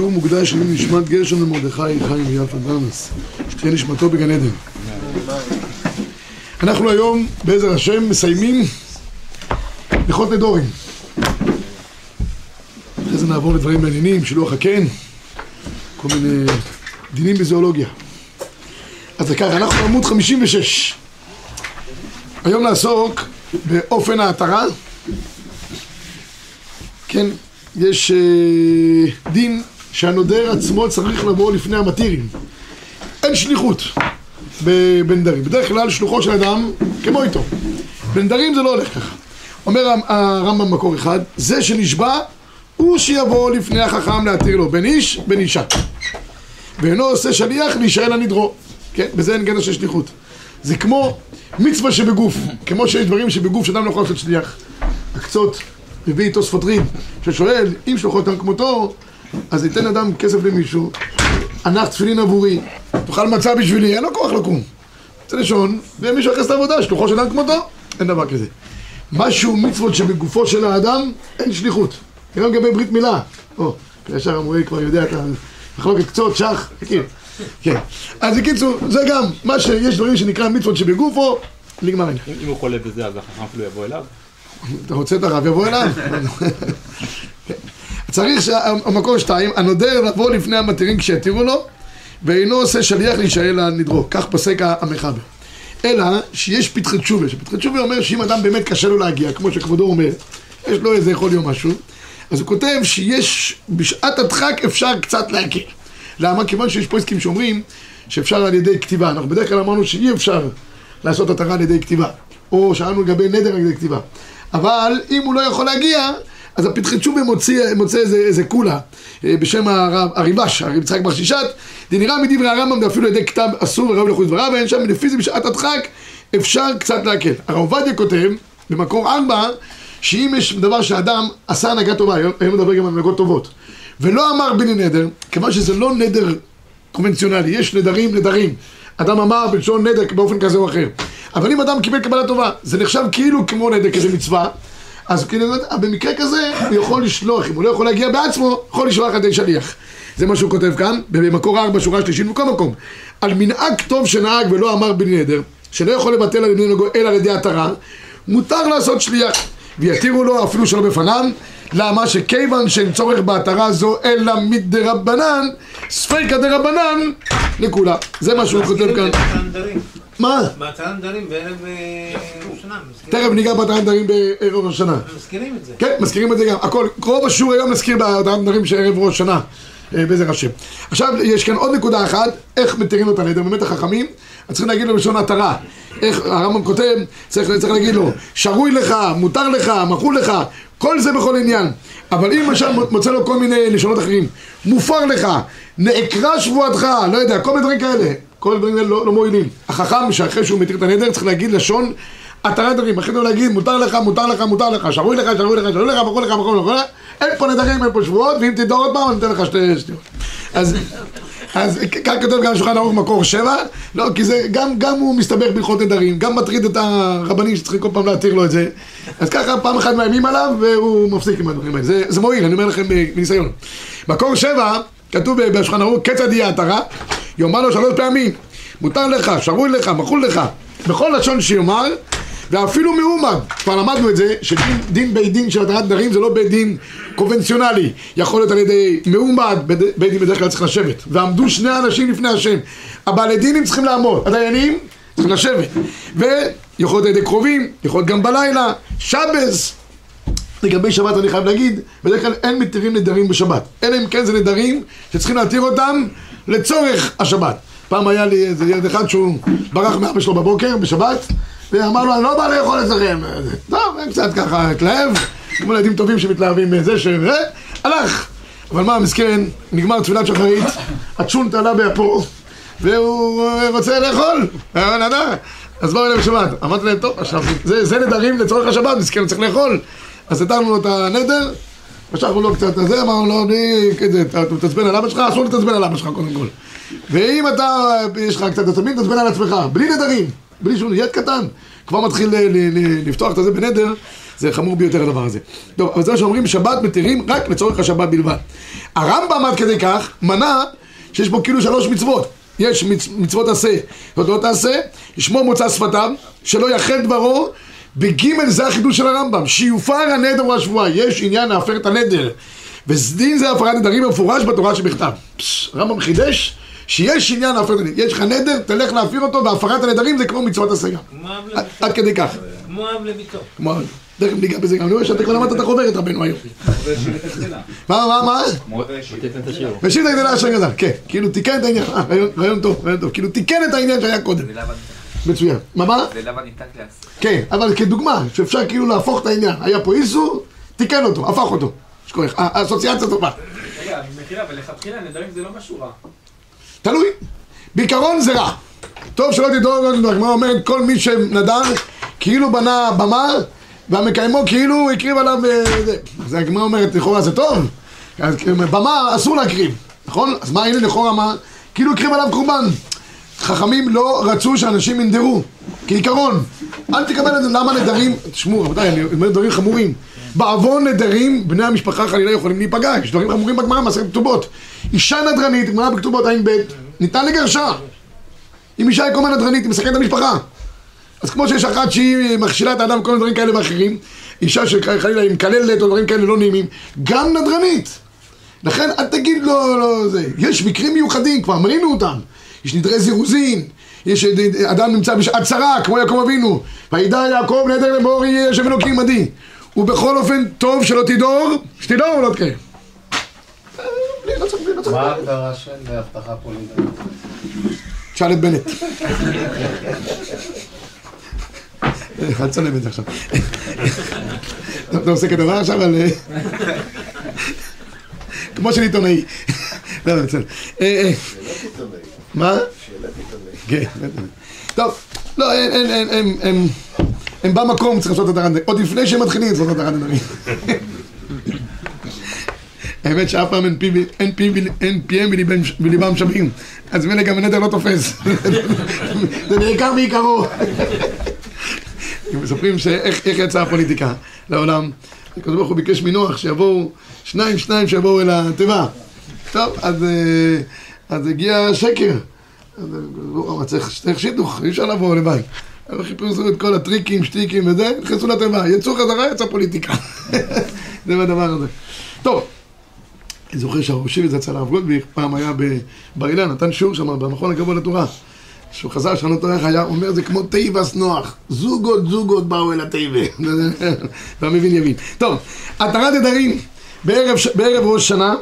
הוא מוקדש לנשמת גרשון ומרדכי חיים ויפה דרמס שתהיה נשמתו בגן עדן. אנחנו היום בעזר השם מסיימים הלכות נדורים. אחרי זה נעבור לדברים מעניינים, שילוח הקן כל מיני דינים בזואולוגיה. אז ככה, אנחנו בעמוד 56 היום נעסוק באופן ההתרה. כן, יש אה, דין שהנודר עצמו צריך לבוא לפני המתירים. אין שליחות בנדרים. בדרך כלל שלוחו של אדם כמו איתו. בנדרים זה לא הולך ככה. אומר הרמב"ם מקור אחד, זה שנשבע הוא שיבוא לפני החכם להתיר לו, בין איש בין אישה. ואינו עושה שליח להישאל הנדרו. כן, בזה אין גדר של שליחות. זה כמו מצווה שבגוף, כמו שיש דברים שבגוף שאדם לא יכול לעשות שליח. הקצות, מביא איתו ספוטרין, ששואל, אם שלוחו אותם כמותו, אז ייתן אדם כסף למישהו, ענף תפילין עבורי, תאכל מצה בשבילי, אין לו כוח לקום. רוצה לישון, ומישהו יחס את העבודה, שלוחו של אדם כמותו, אין דבר כזה. משהו מצוות שבגופו של האדם, אין שליחות. גם לגבי ברית מילה. או, ישר המורה כבר יודע את המחלוקת קצות, שח, מכיר. כן. אז בקיצור, זה גם, מה שיש דברים שנקרא מצוות שבגופו, נגמר העניין. אם הוא חולה בזה, אז החכם אפילו יבוא אליו? אתה רוצה את הרב, יבוא אליו. צריך שהמקור שתיים, הנודר לבוא לפני המתירים כשיתירו לו, ואינו עושה שליח להישאל הנדרו. כך פוסק המחבר. אלא שיש פתחי תשובה, שפתחי תשובה אומר שאם אדם באמת קשה לו להגיע, כמו שכבודו אומר, יש לו איזה יכול יום משהו, אז הוא כותב שיש, בשעת הדחק אפשר קצת להקל. למה? כיוון שיש פה עסקים שאומרים שאפשר על ידי כתיבה. אנחנו בדרך כלל אמרנו שאי אפשר לעשות התרה על ידי כתיבה. או שאלנו לגבי נדר על ידי כתיבה. אבל אם הוא לא יכול להגיע, אז הפתחי מוצא, מוצא איזה, איזה קולה בשם הרב, הריבש, הרב יצחק בר שישת, זה נראה מדברי הרמב"ם ואפילו ידי כתב אסור ורב לחוץ דבריו, ואין שם לפי זה בשעת הדחק אפשר קצת להקל. הרב עובדיה כותב במקור ארבע שאם יש דבר שאדם עשה הנהגה טובה, היום מדבר גם על הנהגות טובות, ולא אמר בני נדר, כיוון שזה לא נדר קונבנציונלי, יש נדרים נדרים. אדם אמר בלשון נדר באופן כזה או אחר. אבל אם אדם קיבל קבלה טובה, זה נחשב כאילו כמו נדר, כזה מצווה, אז כאילו, במקרה כזה הוא יכול לשלוח, אם הוא לא יכול להגיע בעצמו, יכול לשלוח על ידי שליח. זה מה שהוא כותב כאן, במקור ארבע, שורה שלישית, בכל מקום. על מנהג טוב שנהג ולא אמר בני נדר, שלא יכול לבטל על ידי נגו אלא על ידי התרה, מותר לעשות שליח. ויתירו לו אפילו שלא בפניו, למה שכיוון שאין צורך בהתרה זו אלא מדרבנן, ספיקא דרבנן לכולה. זה מה שהוא כותב כאן. מה? בהתרת נדרים בערב ראש השנה. תכף ניגע נדרים בערב השנה. מזכירים את זה. כן, מזכירים את זה גם. הכל, רוב השיעור היום מזכיר בהתרת נדרים של ערב ראש השנה. בעזר השם. עכשיו, יש כאן עוד נקודה אחת, איך מתירים את הנדר, באמת החכמים, אז צריכים להגיד לו בלשון התרה. איך הרמב"ם כותב, צריך, צריך להגיד לו, שרוי לך, מותר לך, מחול לך, כל זה בכל עניין. אבל אם למשל מוצא לו כל מיני לשונות אחרים, מופר לך, נעקרה שבועתך, לא יודע, כל מיני דברים כאלה, כל הדברים האלה לא, לא מועילים. החכם, שאחרי שהוא מתיר את הנדר, צריך להגיד לשון התרת נדרים. אחרי זה להגיד, מותר לך, מותר לך, מותר לך, שרוי לך, שרוי לך, שרוי לך, מחול לך, מחול לך, אין פה נדרים, אין פה שבועות, ואם תדור עוד פעם, אני אתן לך שתי שטויות. אז, אז כאן כותב גם שולחן ערוך מקור שבע, לא, כי זה, גם, גם הוא מסתבך בהלכות נדרים, גם מטריד את הרבנים שצריכים כל פעם להתיר לו את זה. אז ככה פעם אחת מאיימים עליו, והוא מפסיק עם הדברים האלה. זה, זה מועיל, אני אומר לכם בניסיון. מקור שבע, כתוב בשולחן ערוך, כיצד יהיה התרה? יאמר לו שלוש פעמים, מותר לך, שרוי לך, מחול לך, בכל לשון שיאמר, ואפילו מאומד, כבר למדנו את זה, שדין בית דין של התרת נדרים זה לא בית דין קונבנציונלי, יכול להיות על ידי מאומד, בית דין בדרך כלל צריך לשבת, ועמדו שני אנשים לפני השם, הבעלי דינים צריכים לעמוד, הדיינים צריכים לשבת, ויכול להיות על ידי קרובים, יכול להיות גם בלילה, שבס, לגבי שבת אני חייב להגיד, בדרך כלל אין מתירים נדרים בשבת, אלא אם כן זה נדרים שצריכים להתיר אותם לצורך השבת. פעם היה לי איזה ילד אחד שהוא ברח מאבא שלו בבוקר, בשבת, ואמר לו, אני לא בא לאכול אצלכם. טוב, קצת ככה התלהב, כמו ילדים טובים שמתלהבים מזה ש... הלך. אבל מה, מסכן, נגמר תפילת שחרית, הצ'ונט עלה באפו, והוא רוצה לאכול. אז באו אליהם בשבת. אמרתי להם, טוב, עכשיו, זה נדרים לצורך השבת, מסכן, צריך לאכול. אז נתנו לו את הנדר, משכנו לו קצת את זה, אמרנו לו, אני, כזה, אתה מתעצבן על אבא שלך, אסור להתעצבן על אבא שלך קודם כל. ואם אתה, יש לך קצת עצבים, תעצבן על עצמך, בלי נדרים. בלי שום יד קטן, כבר מתחיל לפתוח את זה בנדר, זה חמור ביותר הדבר הזה. טוב, אבל זה מה שאומרים, שבת מתירים רק לצורך השבת בלבד. הרמב"ם עד כדי כך מנה שיש בו כאילו שלוש מצוות. יש מצ, מצוות עשה, זאת לא תעשה, ישמור מוצא שפתיו, שלא יחל דברו, בגימל זה החידוש של הרמב"ם, שיופר הנדר והשבועה, יש עניין להפר את הנדר. ודין זה הפרת נדרים המפורש בתורה שבכתב. הרמב"ם חידש שיש עניין להפר את הנדר. יש לך נדר, תלך להפיר אותו, והפרת הנדרים זה כמו מצוות אב עד- כדי כך. כמו אב לביתו. כמו, תכף ניגע בזה גם, אני רואה שאתה כבר למדת את החוברת רבנו היום. מה, מה, מה? תיתן את הגדלה אשר גדל, כן, כאילו תיקן את העניין, אה, רעיון טוב, רעיון טוב, כאילו תיקן את העניין שהיה קודם, מצוין. מה, מה? זה למה ניתק לעשות. כן, אבל כדוגמה, שאפשר כאילו להפוך את העניין, היה פה איסור, תיקן אותו, הפך אותו. שכוח, האסוציאציה טובה. רגע, מחילה, ולכתחילה נדרים זה לא משהו רע. תלוי. בעיקרון זה רע. טוב שלא לא תדעו, הגמרא אומרת, כל מי שנדר, כאילו בנה במה, והמקיימו כאילו הקריב עליו... אה, זה. אז הגמרא אומרת, לכאורה זה טוב. אז במה אסור להקריב, נכון? אז מה, הנה לכאורה מה? כאילו הקריב עליו קורבן. חכמים לא רצו שאנשים ינדרו, כעיקרון. אל תקבל את זה, למה נדרים? תשמעו, רבותיי, אני אומר דברים חמורים. בעוון נדרים, בני המשפחה חלילה יכולים להיפגע, יש דברים חמורים בגמרא, מסכת כתובות. אישה נדרנית, גמרא בכתובות ע"ב, ניתן לגרשה. אם אישה היא קומה נדרנית, היא מסכנת את המשפחה. אז כמו שיש אחת שהיא מכשילה את האדם בכל מיני דברים כאלה ואחרים, אישה שחלילה היא מקללת או דברים כאלה לא נעימים, גם נדרנית. לכן אל תגיד לו, לא, זה. יש מקרים מיוחדים, כבר מנינו אותם. יש נדרי זירוזין, יש אדם נמצא בשעת צרה, כמו יעקב אבינו. וידע יעקב נדר לאמור יהיה השם אלוקים עדי. ובכל אופן, טוב שלא תדור, שתדור ולא תקיים. אה, לא לא צריך. מה ההגדרה של הבטחה פוליטית? תשאל את בנט. אל תצלם את זה עכשיו. אתה עושה כתבה עכשיו על... אה, כמו של עיתונאי. לא, לא, בסדר. מה? כן. טוב, לא, הם במקום צריך לעשות את הרנדרים. עוד לפני שהם מתחילים לעשות את הרנדרים. האמת שאף פעם אין פי- אין פי- אין פיהם וליבם- וליבם שווים. אז ממילא גם הנדר לא תופס. זה נעקר מעיקרו. מספרים שאיך איך יצאה הפוליטיקה לעולם. הקדוש ברוך הוא ביקש מנוח שיבואו שניים שניים שיבואו אל התיבה. טוב, אז, אה, אז הגיע שקר. אז הוא צריך צריך שידוך, אי אפשר לבוא לבד. אבל חיפשו את כל הטריקים, שטיקים וזה, נכנסו לתיבה. יצאו חזרה, יצאה פוליטיקה. זה בדבר הזה. טוב. אני זוכר שהראש שיבי זה אצל הרב גולדביך, פעם היה בבר אילן, נתן שיעור שם במכון הגבוה לתורה. כשהוא חזר, אותו איך היה, אומר זה כמו תיבס נוח, זוגות זוגות באו אל התיבה. והמבין יבין. טוב, התרת נדרים בערב, בערב ראש שנה,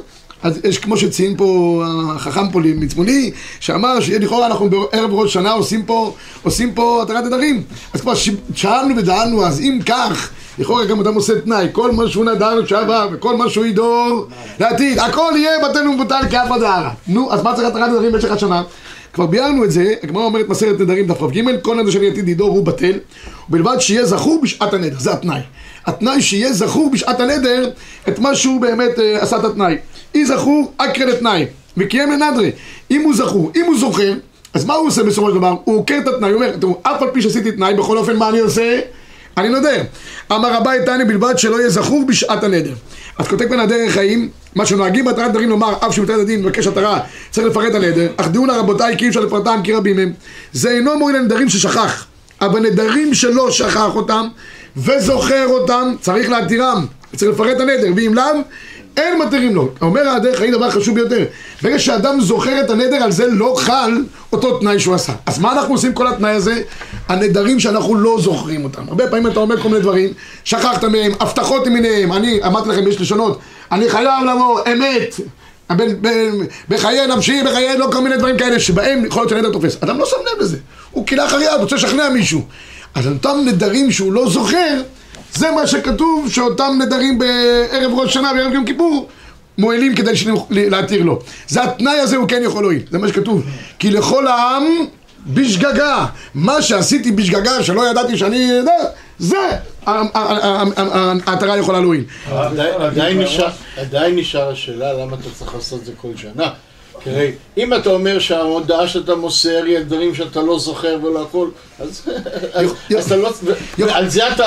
אז יש כמו שציין פה החכם פה מצפוני, שאמר שלכאורה אנחנו בערב ראש שנה עושים פה, עושים פה התרת נדרים. אז כבר שאלנו ודאלנו, אז אם כך, לכאורה גם אדם עושה תנאי, כל מה שהוא נדר לשעבר וכל מה שהוא ידור לעתיד, הכל יהיה בתינו מבוטל כאף דהרה. נו, אז מה צריך התרת נדרים במשך השנה? כבר ביארנו את זה, הגמרא אומרת מסרת נדרים דף כ"ג, כל נדר שאני עתיד ידור הוא בטל, ובלבד שיהיה זכור בשעת הנדר, זה התנאי. התנאי שיהיה זכור בשעת הנדר את מה שהוא באמת אה, עשה את התנאי. אי זכור, אקרא לתנאי, וקיים לנדרי. אם הוא זכור, אם הוא זוכר, אז מה הוא עושה בסופו של דבר? הוא עוקר את התנאי, הוא אומר, תראו, אף על פי שעשיתי תנאי, בכל אופן מה אני עושה? אני נודר. אמר רבי תניא בלבד שלא יהיה זכור בשעת הנדר. אז כותב כאן הדרך חיים, מה שנוהגים בהתרת נדרים לומר, אף שבתת הדין מבקש התרה, צריך לפרט הנדר, אך דעו לה רבותיי כי אי אפשר לפרטם כי רבים הם. זה אינו מועיל לנדרים ששכח, אבל נדרים שלא שכח אותם וזוכר אותם, צריך להתירם, צריך לפרט הנדר, ואם לאו, אין מתירים לו. אומר הדרך חיים דבר חשוב ביותר, ברגע שאדם זוכר את הנדר, על זה לא חל אותו תנאי שהוא עשה. אז מה אנחנו עושים כל התנאי הזה? הנדרים שאנחנו לא זוכרים אותם. הרבה פעמים אתה אומר כל מיני דברים, שכחת מהם, הבטחות למיניהם, אני אמרתי לכם, יש לשונות, אני חייב לבוא, אמת, בחיי נפשי, בחיי לא כל מיני דברים כאלה שבהם יכול להיות שהנדר תופס. אדם לא שם לב לזה, הוא כלאח יד, רוצה לשכנע מישהו. אז אותם נדרים שהוא לא זוכר, זה מה שכתוב שאותם נדרים בערב ראש שנה וערב יום כיפור מועילים כדי להתיר לו. זה התנאי הזה הוא כן יכול להועיל, זה מה שכתוב. כי לכל העם בשגגה. מה שעשיתי בשגגה שלא ידעתי שאני יודע, זה העטרה יכולה להועיל. עדיין נשאר השאלה למה אתה צריך לעשות את זה כל שנה. הרי אם אתה אומר שההודעה שאתה מוסר היא על דברים שאתה לא זוכר ולא הכל, אז אתה לא... על זה אתה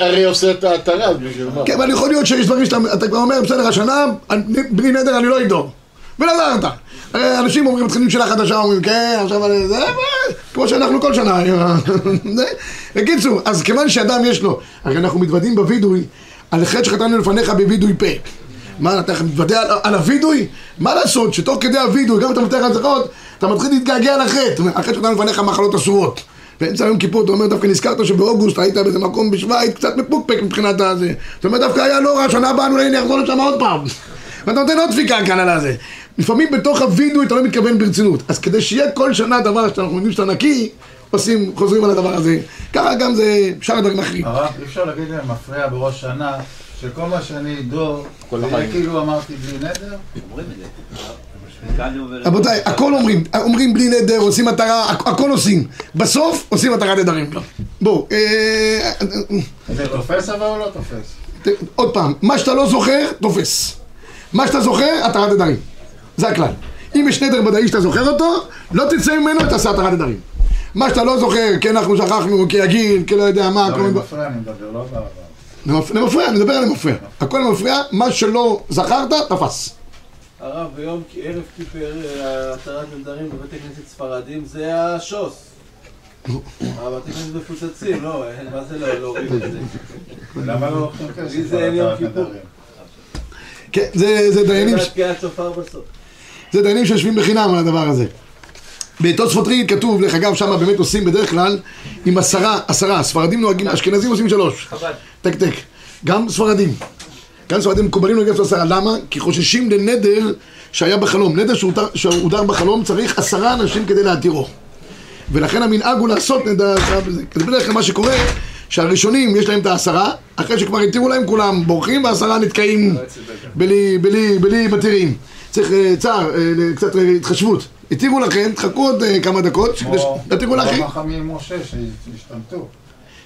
הרי עושה את ההתרה, בשביל מה? כן, אבל יכול להיות שיש דברים שאתה אתה כבר אומר, בסדר, השנה, בלי נדר אני לא אגדור. ונדרת. הרי אנשים אומרים, מתחילים שנה חדשה, אומרים, כן, עכשיו אני... זה, כמו שאנחנו כל שנה. זה. בקיצור, אז כיוון שאדם יש לו, הרי אנחנו מתוודים בווידוי, על חטא שחטאנו לפניך בווידוי פה. מה, אתה מתוודה על, על הווידוי? מה לעשות, שתוך כדי הווידוי, גם אתה על זכרות, אתה מתחיל להתגעגע לחטא. החטא שחטאנו לפניך מחלות אסורות. באמצע יום כיפור אתה אומר דווקא נזכרת שבאוגוסט היית באיזה מקום בשוויץ קצת מפוקפק מבחינת הזה. זאת אומרת דווקא היה לא רע, שנה הבאה אולי אני אחזור לשם עוד פעם. ואתה נותן עוד דפיקה כאן על הזה. לפעמים בתוך הווידאו אתה לא מתכוון ברצינות. אז כדי שיהיה כל שנה דבר שאנחנו יודעים שאתה נקי עושים, חוזרים על הדבר הזה. ככה גם זה שאר הדברים האחרים הרב, אי אפשר להגיד להם מפריע בראש שנה, שכל מה שאני אדור, כל זה כאילו אמרתי בלי נדר? אומרים את זה. רבותיי, הכל אומרים, אומרים בלי נדר, עושים מטרה, הכ- הכל עושים בסוף עושים מטרת נדרים בואו, אה, זה תופס אבל או לא תופס? עוד פעם, מה שאתה לא זוכר, תופס. מה שאתה זוכר, התרת נדרים. זה הכלל. אם יש נדר ודאי שאתה זוכר אותו, לא תצא ממנו, תעשה התרת נדרים. מה שאתה לא זוכר, כי אנחנו שכחנו, כי הגיל, כי לא יודע מה, לא, כל אני. מפריע, אני מדבר, לא בעבר. למפ- למפריע, אני מדבר על למפריע. הכל למפריע, מה שלא זכרת, תפס. הרב, ביום ערב כיפר, אה, התרת נדרים בבתי כנסת ספרדים זה השוס. הבתי כנסת מפוצצים, לא, אה, מה זה לא להוריד את זה? למה לא זה אין יום כיפור. כן, זה דיינים... זה דיינים שיושבים בחינם על הדבר הזה. בתוספות ריד כתוב, דרך אגב, שם באמת עושים בדרך כלל עם עשרה, עשרה, ספרדים נוהגים, אשכנזים עושים שלוש. חב"ד. טק טק. גם ספרדים. גם ספרדים מקובלים נוהגים לעשות עשרה. למה? כי חוששים לנדר שהיה בחלום. נדר שהודר בחלום צריך עשרה אנשים כדי להתירו. ולכן המנהג הוא לעשות נדר. אז בדרך כלל מה שקורה, שהראשונים יש להם את העשרה, אחרי שכבר התירו להם כולם בורחים והעשרה נתקעים בלי, בלי, בלי מתירים. צריך אה, צער, אה, קצת אה, התחשבות. התירו לכם, תחכו עוד אה, כמה דקות, שתתירו לאחרים. כמו חכמים משה שהשתמטו.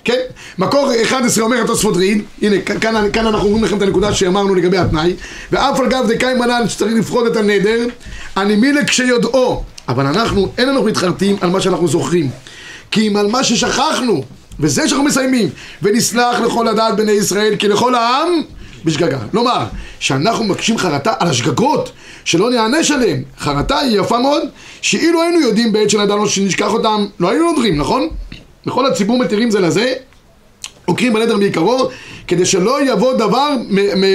כן, מקור 11 אומר התוספות ריד, הנה כאן, כאן אנחנו אומרים לכם את הנקודה שאמרנו לגבי התנאי ואף על גב דקאי מנן שצריך לפחות את הנדר אני מילה כשיודעו אבל אנחנו אין לנו מתחרטים על מה שאנחנו זוכרים כי אם על מה ששכחנו וזה שאנחנו מסיימים ונסלח לכל הדעת בני ישראל כי לכל העם בשגגה. כלומר, שאנחנו מבקשים חרטה על השגגות, שלא נענש עליהן. חרטה היא יפה מאוד, שאילו היינו יודעים בעת שנדענו שנשכח אותם, לא היינו נודרים, נכון? לכל הציבור מתירים זה לזה, עוקרים בנדר מעיקרו, כדי שלא יבוא דבר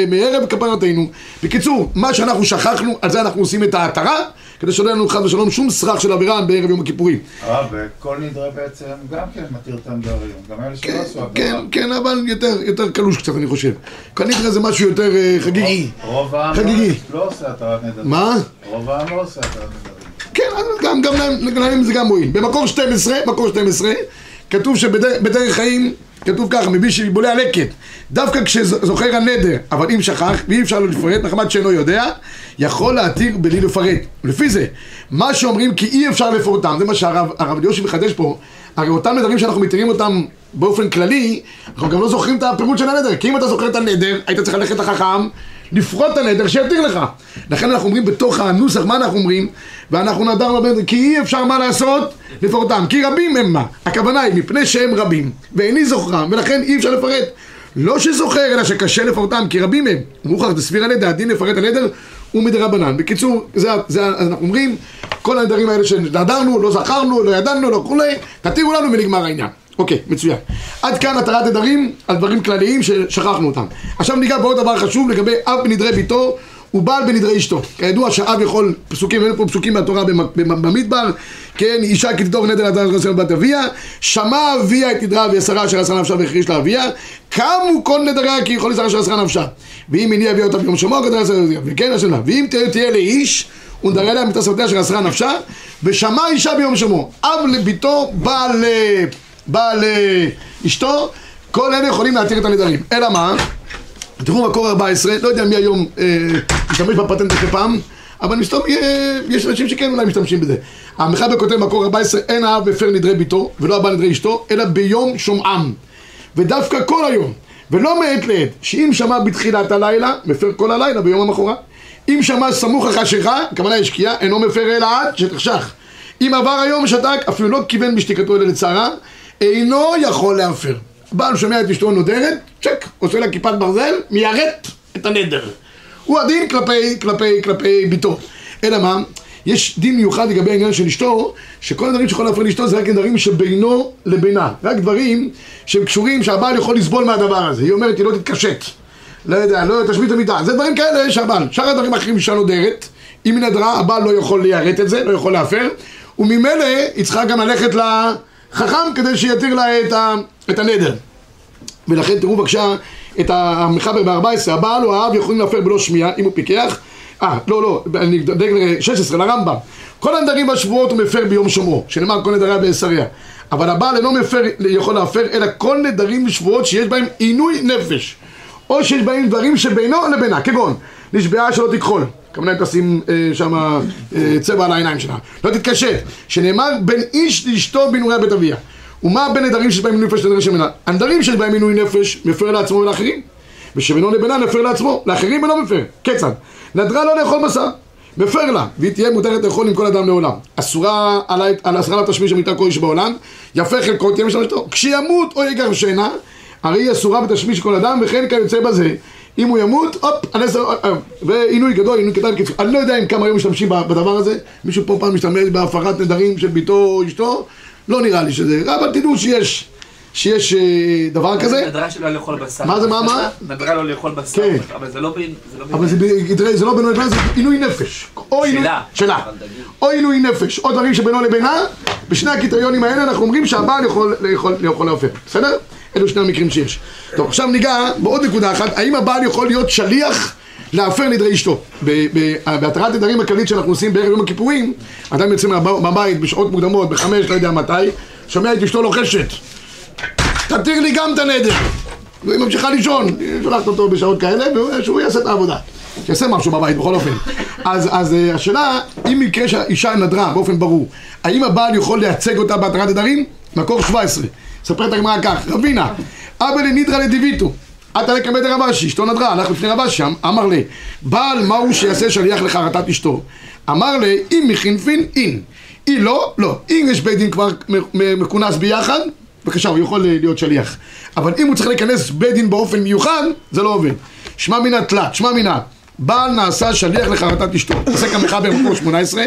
מערב כפרתנו. בקיצור, מה שאנחנו שכחנו, על זה אנחנו עושים את ההתרה, כדי שלא יהיה לנו חס ושלום שום סרח של עבירה בערב יום הכיפורים. הרב, וכל נדרי בעצם גם כן מתיר את הנדרים. גם אלה שלא כן, עשו כן, עבירה. כן, אבל יותר, יותר קלוש קצת, אני חושב. כנראה זה משהו יותר אה, חגיגי. רוב העם חגיגי. לא- לא עושה התרת נדרים. מה? רוב העם לא עושה התרת נדרים. כן, גם, להם זה גם מועיל. במקור 12, מקור 12, כתוב שבדרך חיים, כתוב ככה, מביא שבולע לקט. דווקא כשזוכר הנדר, אבל אם שכח, ואי אפשר לו לפרט, מחמת שאינו יודע, יכול להתיר בלי לפרט. לפי זה, מה שאומרים כי אי אפשר לפרוטם, זה מה שהרב הרב יושי מחדש פה, הרי אותם נדרים שאנחנו מתירים אותם באופן כללי, אנחנו גם לא זוכרים את הפירוט של הנדר, כי אם אתה זוכר את הנדר, היית צריך ללכת לחכם, לפרוט את הנדר שיתיר לך. לכן אנחנו אומרים בתוך הנוסח, מה אנחנו אומרים? ואנחנו נדרנו בנדר, כי אי אפשר מה לעשות לפרוטם, כי רבים הם מה. הכוונה היא מפני שהם רבים, ואיני זוכרם, ולכן אי אפשר לפרט. לא שזוכר, אלא שקשה לפרטם, כי רבים הם. מוכרח דסביר ידי, הדין לפרט הנדר הוא מדרבנן. בקיצור, זה, זה, אנחנו אומרים, כל הנדרים האלה שנדרנו, לא זכרנו, לא ידענו, לא כולי, תתירו לנו ונגמר העניין. אוקיי, מצוין. עד כאן התרת נדרים על דברים כלליים ששכחנו אותם. עכשיו ניגע בעוד דבר חשוב לגבי אב בנדרי ביתו ובעל בנדרי אשתו. כידוע שאב יכול, פסוקים, אין פה פסוקים מהתורה במ- במ- במדבר, כן, אישה כתדור נדר לדעת רצון בת אביה, שמע אביה את נדרה ויסרה אשר אסרה נפשה והחריש לאביה, קמו כל נדריה כי יכול לסרה אשר אסרה נפשה. ואם הניע אביה אותה ביום שמוע, גדרה אסרה אביה, וכן השנה, ואם תהיה לאיש, ונדריה לה מתעשותיה אשר אסרה נפשה, ושמע אישה ביום שמו. אב לביתו, בעל... בא לאשתו, כל אלה יכולים להתיר את הנדרים. אלא מה? תראו מקור 14, לא יודע מי היום אה, משתמש בפטנט הזה פעם, אבל מסתום, אה, יש אנשים שכן אולי משתמשים בזה. המחבר כותב מקור 14, אין האב הפר נדרי ביתו, ולא הבא נדרי אשתו, אלא ביום שומעם. ודווקא כל היום, ולא מעת לעת, שאם שמע בתחילת הלילה, מפר כל הלילה ביום המחרת. אם שמע סמוך החשיכה, הכוונה היא שקיעה, אינו מפר אלא עד שתחשך. אם עבר היום ושתק, אפילו לא כיוון בשתיקתו אלא לצערה, אינו יכול להפר. בעל שומע את אשתו נודרת, צ'ק, עושה לה כיפת ברזל, מיירט את הנדר. הוא הדין כלפי, כלפי, כלפי ביתו. אלא מה? יש דין מיוחד לגבי העניין של אשתו, שכל הדברים שיכול להפריע לאשתו זה רק דברים שבינו לבינה. רק דברים שהם קשורים שהבעל יכול לסבול מהדבר הזה. היא אומרת, היא לא תתקשט. לא יודע, לא תשמיט המיטה. זה דברים כאלה שהבעל. שאר הדברים האחרים אישה נודרת, אם היא נדרה, הבעל לא יכול ליירט את זה, לא יכול להפר, וממילא היא צריכה גם ללכת לחכם כדי שיתיר לה את, ה, את הנדר. ולכן תראו בבקשה את המחבר ב-14, הבעל או האב יכולים להפר בלא שמיעה אם הוא פיקח. אה, לא, לא, אני דואג ל-16, לרמב"ם. כל הנדרים והשבועות הוא מפר ביום שומרו, שנאמר כל נדריה בעשריה אבל הבעל אינו מפר, יכול להפר, אלא כל נדרים ושבועות שיש בהם עינוי נפש או שיש בהם דברים שבינו לבינה, כגון נשבעה שלא תכחול כמובן תשים אה, שם אה, צבע על העיניים שלה לא תתקשט, שנאמר בין איש לאשתו בנוריה בית אביה ומה בין נדרים שיש בהם עינוי נפש לנדרים שמנה? הנדרים שיש בהם עינוי נפש מפר לעצמו ולאחרים ושבינו לבינה נפר לעצמו, לאחרים אינו מפר, כיצד? נדרה לא לאכול בשר, מפר לה, והיא תהיה מותרת לאכול עם כל אדם לעולם. אסורה עלי, על אסרה לה תשמיש המיטה כל איש בעולם, יפה חלקו תהיה משתמשתו. כשימות או יגרשנה, הרי היא אסורה בתשמיש כל אדם, וכן כיוצא בזה. אם הוא ימות, הופ, על עשר, ועינוי גדול, עינוי קטן. אני לא יודע אם כמה היום משתמשים בדבר הזה, מישהו פה פעם משתמש בהפרת נדרים של ביתו או אשתו, לא נראה לי שזה, אבל תדעו שיש. שיש אה, דבר כזה. נדרה שלא לאכול בשר. מה זה, מה, מה? נדרה לא לאכול בשר. כן. אבל זה לא בין... לא אבל זה, זה לא בינו לבינה, זה עינוי נפש. שלה. שלה. או עינוי נפש, או דברים שבינו לבינה, בשני הקריטריונים האלה אנחנו אומרים שהבעל יכול יכול להפר. בסדר? אלו שני המקרים שיש. טוב, עכשיו ניגע בעוד נקודה אחת, האם הבעל יכול להיות שליח להפר נדרי אשתו? בהתרת נדרים הכללית שאנחנו עושים בערב יום הכיפורים, אדם יוצא מהב- מהבית בשעות מוקדמות, בחמש, לא יודע מתי, שומע את אשתו לוחשת. תתיר לי גם את הנדר. והיא ממשיכה לישון, היא שולחת אותו בשעות כאלה, ושהוא יעשה את העבודה. שיעשה משהו בבית בכל אופן. אז, אז אה, השאלה, אם מקרה שהאישה נדרה באופן ברור, האם הבעל יכול לייצג אותה בהתרת נדרים? מקור 17. ספרת הגמרא כך, רבינה, אבא לנידרא לדיביטו. עתה לקבל דרבשי, אשתו נדרה, הלך לפני רבשי, אמר לי, בעל מהו שיעשה שליח לחרטת אשתו? אמר לי, אם מחינפין, אין. אם לא, לא. אם יש בית דין כבר מכונס ביחד, בבקשה, הוא יכול להיות שליח. אבל אם הוא צריך להיכנס בית דין באופן מיוחד, זה לא עובד. שמע מינה תלת, שמע מינה. בעל נעשה שליח לחרטת אשתו. עוסק המחבר במקור 18.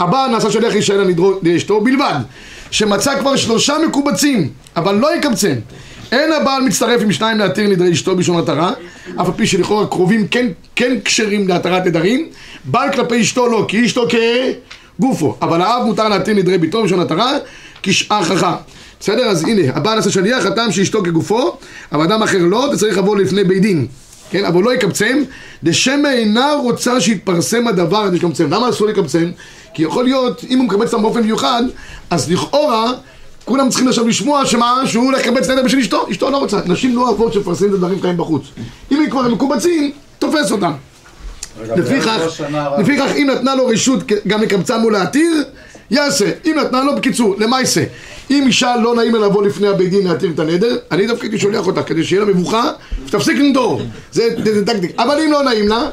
הבעל נעשה שליח להישאר לאשתו בלבד. שמצא כבר שלושה מקובצים, אבל לא יקבצם. אין הבעל מצטרף עם שניים להתיר נדרי אשתו בלשון התרה, אף על פי שלכאורה קרובים כן, כן כשרים להתרת נדרים, בעל כלפי אשתו לא, כי אשתו כגופו, אבל האב מותר להתיר נדרי ביתו בלשון התרה, כשאר חכם. בסדר? אז הנה, הבעל נעשה שליח, הטעם שאשתו כגופו, אבל אדם אחר לא, וצריך לבוא לפני בית דין. כן, אבל לא יקבצם, דשמא אינה רוצה שיתפרסם הדבר הזה שקמצם. למה אסור לקבצם? כי יכול להיות, אם הוא מקבץ אותם באופן מיוחד, אז לכאורה, כולם צריכים עכשיו לשמוע שמה, שהוא הולך לקבץ נדר בשביל אשתו, אשתו לא רוצה. נשים לא אוהבות שמפרסמים את הדברים כאלה בחוץ. אם הם כבר מקובצים, תופס אותם. לפיכך. לפיכך אם נתנה לו רשות גם לקבצם ולהתיר, יעשה. אם נתנה לו, בקיצור, למעשה. אם אישה לא נעים לה לבוא לפני הבית דין להתיר את הנדר, אני דווקא הייתי שולח אותה כדי שיהיה לה מבוכה, שתפסיק לנדור. זה טקטיק. אבל אם לא נעים לה,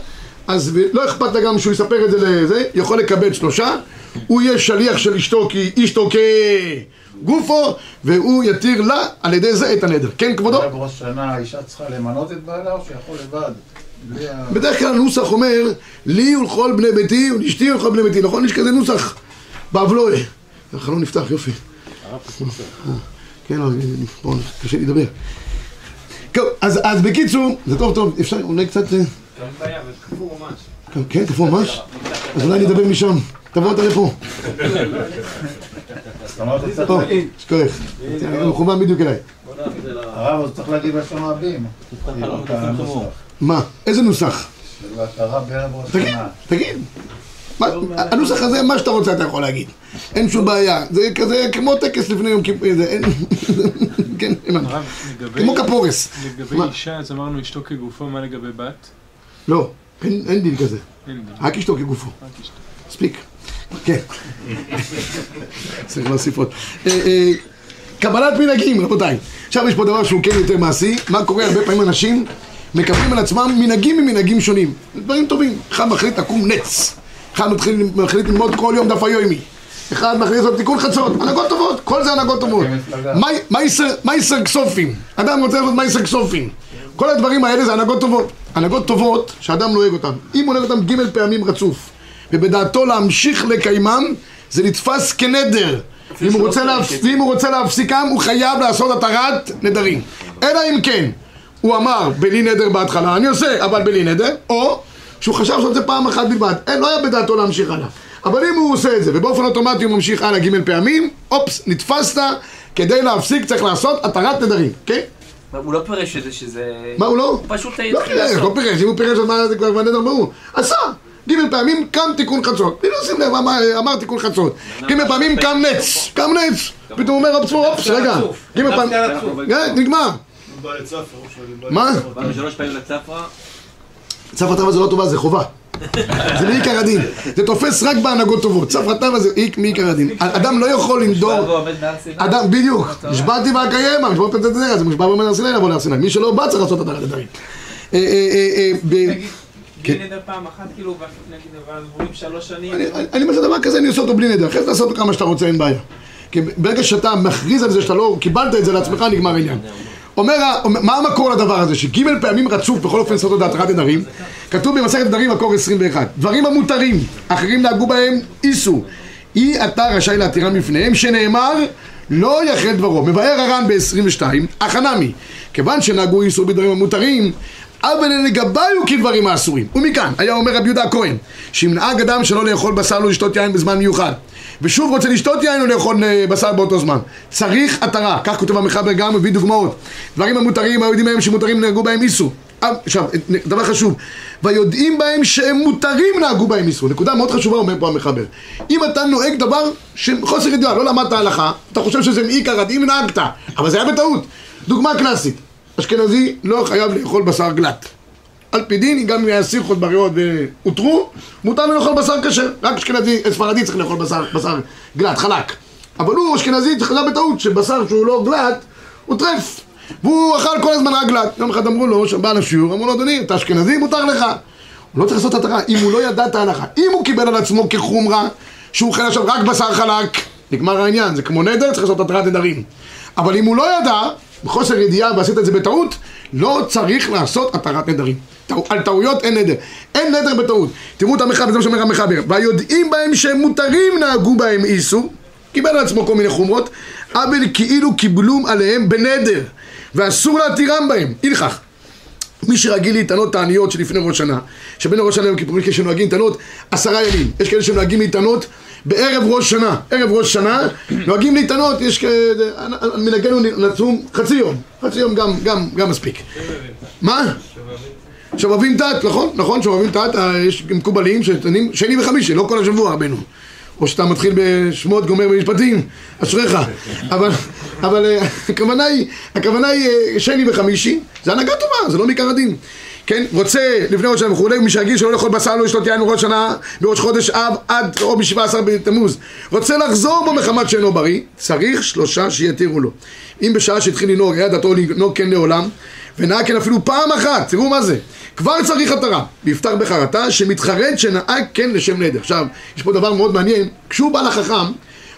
אז לא אכפת לה גם שהוא יספר את זה לזה, יכול לקבל שלושה, הוא יהיה שליח של אשתו כי אשתו כגופו, והוא יתיר לה על ידי זה את הנדר. כן, כבודו? בערב ראש שנה האישה צריכה למנות את בעלה או שיכול לבד? בדרך כלל הנוסח אומר, לי ולכל בני ביתי ולאשתי ולכל בני ביתי, נכון? יש כזה נוסח באבלואה. החלון נפתח, יופי. כן, פה קשה לי לדבר. אז, אז בקיצור, זה טוב טוב, אפשר אולי קצת... אבל קפוא ממש. כן, ממש? אז אולי אני אדבר משם. תבוא אותה לפה. להגיד, שכוח. מכוון בדיוק אליי. הרב, הוא צריך להגיד. כאילו, את הנוסח. מה? איזה נוסח? של התרה בערב ראש תגיד, שנה. תגיד. מה- הנוסח הזה, מה שאתה רוצה אתה יכול להגיד. אין שום בעיה. זה כזה כמו טקס לפני יום כיפור. זה אין... כן. הרב, כמו כפורס. לגבי מה? אישה, אז אמרנו אשתו כגופו, מה לגבי בת? לא, אין אין דין כזה. רק אשתו כגופו. מספיק. כן. צריך להוסיף עוד. אה, אה, קבלת מנהגים, רבותיי. עכשיו יש פה דבר שהוא כן יותר מעשי, מה קורה? הרבה פעמים אנשים מקבלים על עצמם מנהגים ממנהגים שונים. דברים טובים. אחד מחליט לקום נץ. אחד מתחיל, מחליט ללמוד כל יום דף היומי. אחד מחליט לעשות תיקון חצות. הנהגות טובות, כל זה הנהגות טובות. מה- מה ישר- מה ישר כסופים? אדם רוצה לעשות מה ישר כסופים. כל הדברים האלה זה הנהגות טובות. הנהגות טובות שאדם נוהג אותן. אם הוא נוהג אותן ג' פעמים רצוף, ובדעתו להמשיך לקיימם, זה נתפס כנדר. אם הוא, רוצה להפס... ואם הוא רוצה להפסיקם, הוא חייב לעשות התרת נדרים. אלא אם כן, הוא אמר בלי נדר בהתחלה, אני עושה, אבל בלי נדר, או שהוא חשב לעשות את זה פעם אחת בלבד. אין, לא היה בדעתו להמשיך הלאה. אבל אם הוא עושה את זה, ובאופן אוטומטי הוא ממשיך הלאה ג' פעמים, אופס, נתפסת, כדי להפסיק צריך לעשות התרת נדרים, כן? הוא לא פירש את זה שזה... מה הוא לא? הוא פשוט לא התחיל פירש, לא. פירש, אם הוא פירש אז מה זה כבר נדר ברור. עשה! ג' פעמים קם תיקון חצות. בלי לשים לב, אמר- תיקון חצות. ג' פעמים קם נץ, קם נץ. פתאום אומר לעצמו, אופס, רגע. ג' פעמים, כן, נגמר. מה? שלוש פעמים לצפרא, צף התאווה זה לא טובה, זה חובה. זה מעיקר הדין. זה תופס רק בהנהגות טובות. צף התאווה זה מעיקר הדין. אדם לא יכול לנדור... ועומד. אדם, בדיוק, נשבעתי ואקיימה, משמעות פנטט זה מושבע ואומר הר סיני לבוא להר סיני. מי שלא בא צריך לעשות את הדברים. אה, אה, אה, אה, כן. בלי נדר פעם אחת, כאילו, נגיד, ואז עוברים שלוש שנים. אני- אני אומר שדבר כזה אני עושה אותו בלי נדר, אחרי זה תעשה אותו כמה שאתה רוצה, אין בעיה. כי ברגע שאתה מכריז על זה שאתה לא קיבלת את זה לעצמך, נגמר העניין. אומר, מה המקור לדבר הזה? שג' פעמים רצוף בכל אופן לעשות את התרת נדרים, כתוב במסכת נדרים מקור 21. דברים המותרים, אחרים נהגו בהם איסו. אי אתה רשאי להתירם בפניהם, שנאמר לא יחל דברו. מבאר הר"ן ב-22, החנמי. כיוון שנהגו איסור בדברים המותרים, אבל לגביו כדברים האסורים. ומכאן, היה אומר רבי יהודה הכהן, שאם נהג אדם שלא לאכול בשר לא לשתות יין בזמן מיוחד, ושוב רוצה לשתות יין או לאכול אה, בשר באותו זמן, צריך התרה, כך כותב המחבר גם, מביא דוגמאות. דברים המותרים, היודעים מהם שמותרים נהגו בהם איסור. אה, עכשיו, דבר חשוב, ויודעים בהם שהם מותרים נהגו בהם איסור. נקודה מאוד חשובה אומר פה המחבר. אם אתה נוהג דבר שחוסר ידיעה, לא למדת הלכה, אתה חושב שזה מעיקר הדין, נהגת, אבל זה היה בטעות. דוגמה קלאסית, אשכנזי לא חייב לאכול בשר גלת. על פי דין, גם אם היה סירחות בריאות והותרו, מותר לאכול בשר כשר. רק אשכנזי, ספרדי צריך לאכול בשר, בשר גלת, חלק. אבל הוא אשכנזי, חזר בטעות, שבשר שהוא לא גלת, הוא טרף. והוא אכל כל הזמן רק גלת. יום אחד אמרו לו, שבא לשיעור, אמרו לו, אדוני, אתה אשכנזי, מותר לך. הוא לא צריך לעשות התרה, אם הוא לא ידע את ההלכה. אם הוא קיבל על עצמו כחומרה, שהוא אוכל עכשיו רק בשר חלק, נגמר העניין, זה כמו נדר, צריך לעשות התרת נדרים. אבל אם הוא לא ידע, בחוסר ידיעה ועשית את זה בטעות, לא צריך לעשות התרת נדרים. על טעויות אין נדר. אין נדר בטעות. תראו את המחבר, זה מה שאומר המחבר. והיודעים בהם שהם מותרים נהגו בהם איסור, קיבל על עצמו כל מיני חומרות, אבל כאילו קיבלום עליהם בנדר, ואסור להתירם בהם. אי לכך. מי שרגיל להתענות תעניות שלפני ראש שנה, שבין ראש שנה ליום יש כאלה שנוהגים להתענות עשרה ימים, יש כאלה שנוהגים להתענות בערב ראש שנה, ערב ראש שנה, נוהגים להתענות, יש כאלה, מנהגנו נצום חצי יום, חצי יום גם, גם, גם מספיק. מה? שובבים תת, נכון, נכון, שובבים תת, אה, יש מקובלים שני וחמישי, לא כל השבוע רבנו. או שאתה מתחיל בשמות, גומר במשפטים, אשריך. אבל, אבל אה, הכוונה היא, הכוונה היא אה, שני וחמישי, זה הנהגה טובה, זה לא מעיקר הדין. כן, רוצה לפני ראש שנה וכולי, מי שירגיש שלא לאכול בשר, לא לשתות יין בראש שנה, בראש חודש אב עד או ב-17 בתמוז, רוצה לחזור בו מחמת שאינו בריא, צריך שלושה שיתירו לו. אם בשעה שהתחיל לנהוג, היה דתו לנהוג כן לעולם, ונהג אפילו פעם אחת, תראו מה זה, כבר צריך התרה, ויפתח בחרטה שמתחרט שנהג כן לשם נדר. עכשיו, יש פה דבר מאוד מעניין, כשהוא בא לחכם,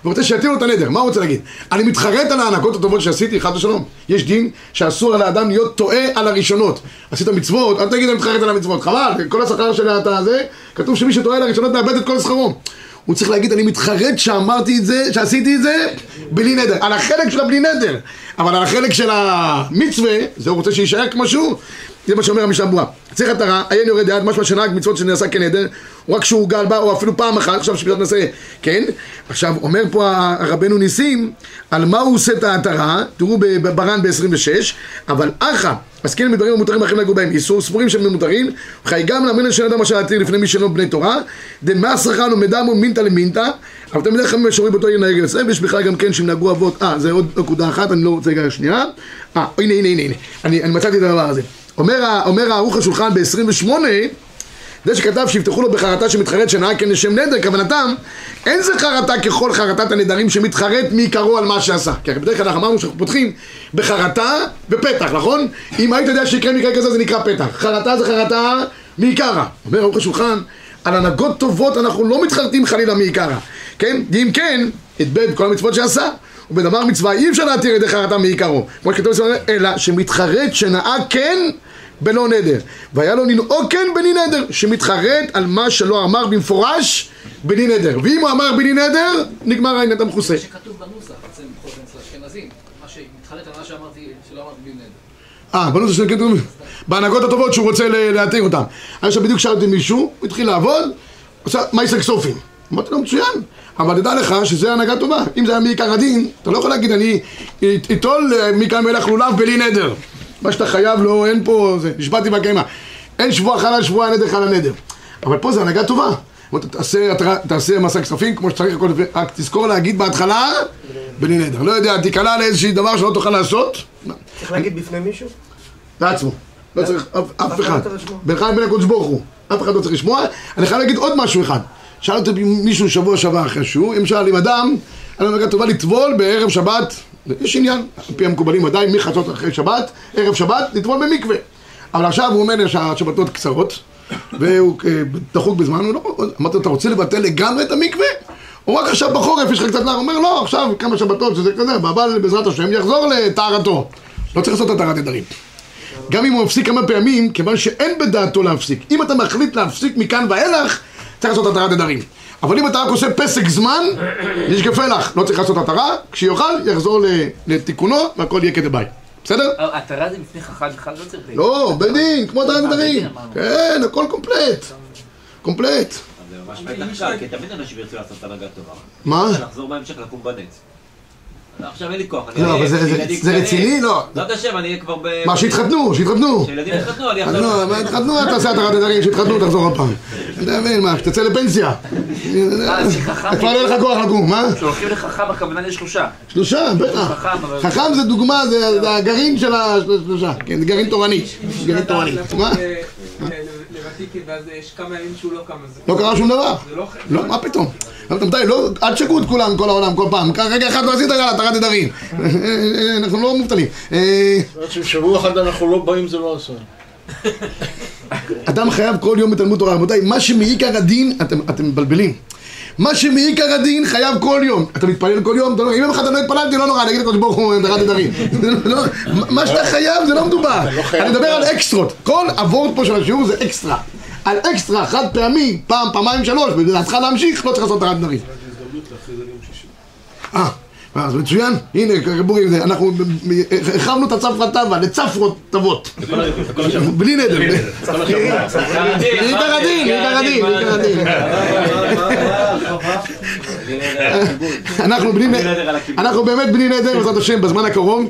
ורוצה שיתיר לו את הנדר, מה הוא רוצה להגיד? אני מתחרט על ההנהגות הטובות שעשיתי, חד ושלום. יש דין שאסור על האדם להיות טועה על הראשונות. עשית מצוות, אל תגיד אני מתחרט על המצוות, חבל, כל השכר של אתה הזה, כתוב שמי שטועה על הראשונות מאבד את כל שכרו. הוא צריך להגיד, אני מתחרט שאמרתי את זה, שעשיתי את זה, בלי נדר. על החלק של הבלי נדר. אבל על החלק של המצווה, זה הוא רוצה שיישאר כמו שהוא. זה מה שאומר המשנה ברורה. צריך התרה, עיין יורד יד, משמע שנהג מצוות שנעשה כנדר, או רק שהוא גל בה, או אפילו פעם אחת, עכשיו שפשוט נעשה, כן? עכשיו, אומר פה הרבנו ניסים, על מה הוא עושה את ההתרה, תראו בר"ן ב-26, אבל אחא, עסקינן בדברים המותרים אחרים לגור בהם. איסור, סבורים שהם ממותרים, וכי גם לאמן שאין אדם אשר להתיר לפני מי שאינו בני תורה, דמסרחן ומדמו מינתא למינתא, אבל תמיד חכמים שרואים באותו עיר נהג אצלם, ויש בכלל גם כן שהם נהגו אבות, אה, זה עוד נקודה אחת, אני לא רוצה רגע שנייה, אה, הנה, הנה, הנה, הנה, אני, אני מצאתי את הדבר הזה. אומר, אומר הערוך השולחן ב-28, זה שכתב שיפתחו לו בחרטה שמתחרט שנהג כן לשם נדר, כוונתם, אין זה חרטה ככל חרטת הנדרים שמתחרט מעיקרו על מה שעשה. כי בדרך כלל אנחנו אמרנו שאנחנו פותחים בחרטה ופתח, נכון? אם היית יודע שיקרה מקרה כזה זה נקרא פתח. חרטה זה חרטה מעיקרא. אומר ערוך השולחן, על הנהגות טובות אנחנו לא מתחרטים חלילה מעיקרא. כן? אם כן, את כל המצוות שעשה. ובדבר מצווה אי אפשר להתיר ידי חרטה מעיקרו. כמו שכתוב אלא שמתחרט שנהג כן בלא נדר. והיה לו לנהוג כן בלי נדר, שמתחרט על מה שלא אמר במפורש בלי נדר. ואם הוא אמר בלי נדר, נגמר העניין, אתה מכוסה. זה שכתוב בנוסח, אצל האשכנזים, מה שמתחרט על מה שאמרתי, שלא אמרתי בלי נדר. אה, בנוסח של כתוב, בהנהגות הטובות שהוא רוצה ל- להתיר אותם. אני עכשיו בדיוק שאלתי מישהו, הוא התחיל לעבוד, עושה מייסק סופים. אמרתי לו, מצוין, אבל תדע לך שזה הנהגה טובה. אם זה היה מעיקר הדין, אתה לא יכול להגיד, אני אטול אה, מכאן מלך לולב בלי נדר. מה שאתה חייב לו, אין פה, זה, נשבעתי בקיימה. אין שבוע חל על שבוע, נדר חל על נדר. אבל פה זה הנהגה טובה. תעשה, תעשה מסע כספים כמו שצריך, הכל, רק תזכור להגיד בהתחלה, בלי נדר. לא יודע, תיקלע לאיזשהו דבר שלא תוכל לעשות, צריך להגיד בפני מישהו? לעצמו. לא צריך אף- אף אחד. בינך לבין הקדוש ברוך הוא. אף אחד לא צריך לשמוע. אני חייב להגיד עוד משהו אחד. שאל אותי מישהו שבוע שעבר אחרי למשל אם אדם, היה לו טובה לטבול בערב שבת, יש עניין, על פי המקובלים עדיין, מחצות אחרי שבת, ערב שבת, לטבול במקווה. אבל עכשיו הוא אומר שהשבתות קצרות, והוא אה, דחוק בזמן, הוא לא... אמרתי לו, אתה רוצה לבטל לגמרי את המקווה? הוא רק עכשיו בחורף, יש לך קצת נער, הוא אומר, לא, עכשיו כמה שבתות שזה כזה, אבל בעזרת השם יחזור לטהרתו. לא צריך לעשות את הטהרת נדרים. גם אם הוא מפסיק כמה פעמים, כיוון שאין בדעתו להפסיק. אם אתה מחליט להפסיק מכאן ואילך, צריך לעשות התרת נדרים. אבל אם אתה רק עושה פסק זמן, נשקפה לך, לא צריך לעשות התרה, כשיוכל יחזור ל- לתיקונו והכל יהיה כדבעי. בסדר? התרה זה לפני חכם בכלל לא צריך... לא, בדין, כמו התרת נדרים. אמרנו. כן, הכל קומפלט. קומפלט. זה ממש פתח קל, כי תמיד אנשים ירצו לעשות הנהגה טובה. מה? לחזור בהמשך לקום בנץ. עכשיו אין לי כוח, אני לא, אבל זה-. רציני? לא. בעזרת השם, אני אהיה כבר ב... מה, שיתחתנו, שיתחתנו. כשילדים יתחתנו, אני אחזור. לא, אתה עושה התרת נדרים, שיתחתנו, תחזור עוד פעם. אתה מבין, מה, שתצא לפנסיה. אה. כבר לא יהיה לך כוח לקום, מה? כשהולכים לחכם הכוונה לשלושה. שלושה, בטח. חכם, זה דוגמה, זה זה הגרעין של השלושה. כן, זה גרעין תורני. גרעין תורני. מה? לוותיקי ואז יש כמה ימים שהוא לא קם. לא קרה שום דבר. זה לא... לא, מה פתאום? לא, אל תשגעו את כולם, כל העולם, כל פעם. רגע אחד לא עשית, יאללה, תרת נדרים. אנחנו לא מובטלים. אה, ששבוע אחד אנחנו לא באים זה לא עשה. אדם חייב כל יום בתלמוד תורה. רבותיי, מה שמעיקר הדין, אתם מבלבלים. מה שמעיקר הדין חייב כל יום. אתה מתפלל כל יום? לא- אם יום אחד אני לא התפללתי, לא נורא, אני אגיד לקדוש ברוך הוא, תרת נדרים. זה לא- לא- מה שאתה חייב זה לא מדובר. אני מדבר על אקסטרות. כל הוורד פה של השיעור זה אקסטרה. על אקסטרה חד פעמי, פעם, פעמיים, שלוש, ולדעתך להמשיך, לא צריך לעשות תרת נדרים. אה, אז מצוין, הנה, בורי, אנחנו הרחבנו את הצפרא טבא לצפרות טובות. בלי. עיקר הדין, עיקר הדין, עיקר הדין. בלי נדר, אנחנו באמת בלי נדר, בעזרת השם, בזמן הקרוב,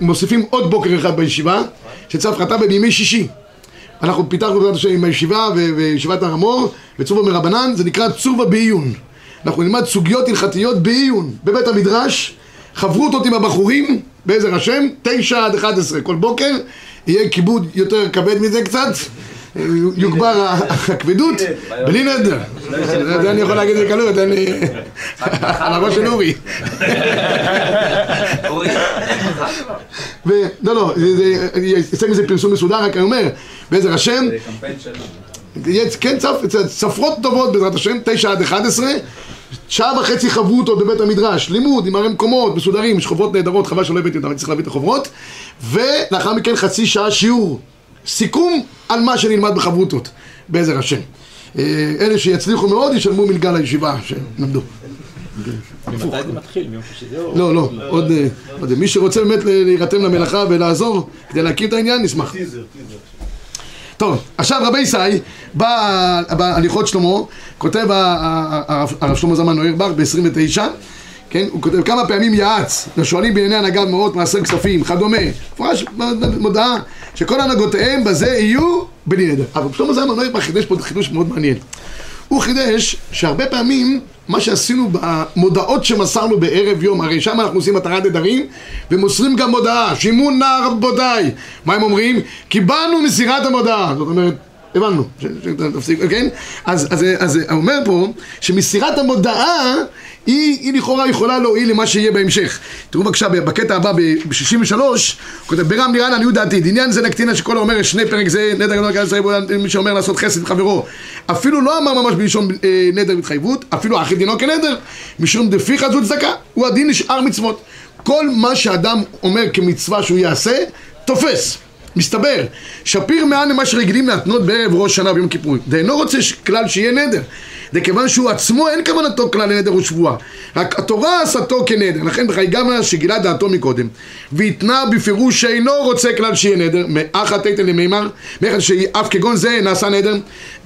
מוסיפים עוד בוקר אחד בישיבה, שצפרא טבא בימי שישי. אנחנו פיתחנו בעזרת השם עם הישיבה וישיבת הר המור וצובה מרבנן, זה נקרא צובה בעיון. אנחנו נלמד סוגיות הלכתיות בעיון, בבית המדרש, חברותות עם הבחורים, בעזר השם, תשע עד אחד עשרה. כל בוקר, יהיה כיבוד יותר כבד מזה קצת, יוגבר הכבדות, בלי נדר. זה אני יכול להגיד בקלות, אין לי... על הראש של אורי. לא, לא, יצא מזה פרסום מסודר, רק אני אומר, בעזר השם, כן, ספרות טובות בעזרת השם, תשע עד אחד עשרה, שעה וחצי חברותות בבית המדרש, לימוד עם הרי מקומות מסודרים, יש חוברות נהדרות, חבל שלא הבאתי אותן, אני צריך להביא את החוברות, ולאחר מכן חצי שעה שיעור, סיכום על מה שנלמד בחברותות, בעזר השם. אה, אלה שיצליחו מאוד ישלמו מלגה לישיבה שלמדו. מתי זה מתחיל? מיום שישי זהו? לא, לא, עוד, אה, עוד, מי שרוצה באמת להירתם למלאכה ולעזור כדי להכיר את העניין, נשמח. טוב, עכשיו רבי ישי, בא- בהליכות שלמה, כותב הרב שלמה זלמן נוירבך ב-29, כן, הוא כותב כמה פעמים יעץ לשואלים בענייני הנהגה במאות מעשר כספים, כדומה, מפורש מודעה שכל הנהגותיהם בזה יהיו בלי נדר. אבל שלמה זלמן נוירבך חידש פה חידוש מאוד מעניין. הוא חידש שהרבה פעמים מה שעשינו במודעות שמסרנו בערב יום, הרי שם אנחנו עושים התרת נדרים ומוסרים גם מודעה, שימון נא רבותיי. מה הם אומרים? קיבלנו מסירת המודעה. זאת אומרת, הבנו, תפסיק, כן? אז הוא אומר פה שמסירת המודעה היא, היא לכאורה יכולה להועיל למה שיהיה בהמשך. תראו בבקשה, בקטע הבא ב-63, הוא כותב, ברם נראה לעניות דעתי, דעניין זה נקטינה שכל האומר שני פרק זה, נדר גדול כאלה ישראל, מי שאומר לעשות חסד חברו, אפילו לא אמר ממש בלשון אה, נדר והתחייבות, אפילו אחי דינו כנדר, משום דפיך זו צדקה, הוא הדין לשאר מצוות. כל מה שאדם אומר כמצווה שהוא יעשה, תופס. מסתבר, שפיר מעל למה שרגילים להתנות בערב ראש שנה ביום כיפור. דאינו רוצה כלל שיהיה נדר. וכיוון שהוא עצמו אין כוונתו כלל לנדר ושבועה. רק התורה עשתו כנדר. לכן בחייגמה שגילה דעתו מקודם. והתנה בפירוש שאינו רוצה כלל שיהיה נדר. מאחת תתן למימר. מאחד שאף כגון זה נעשה נדר.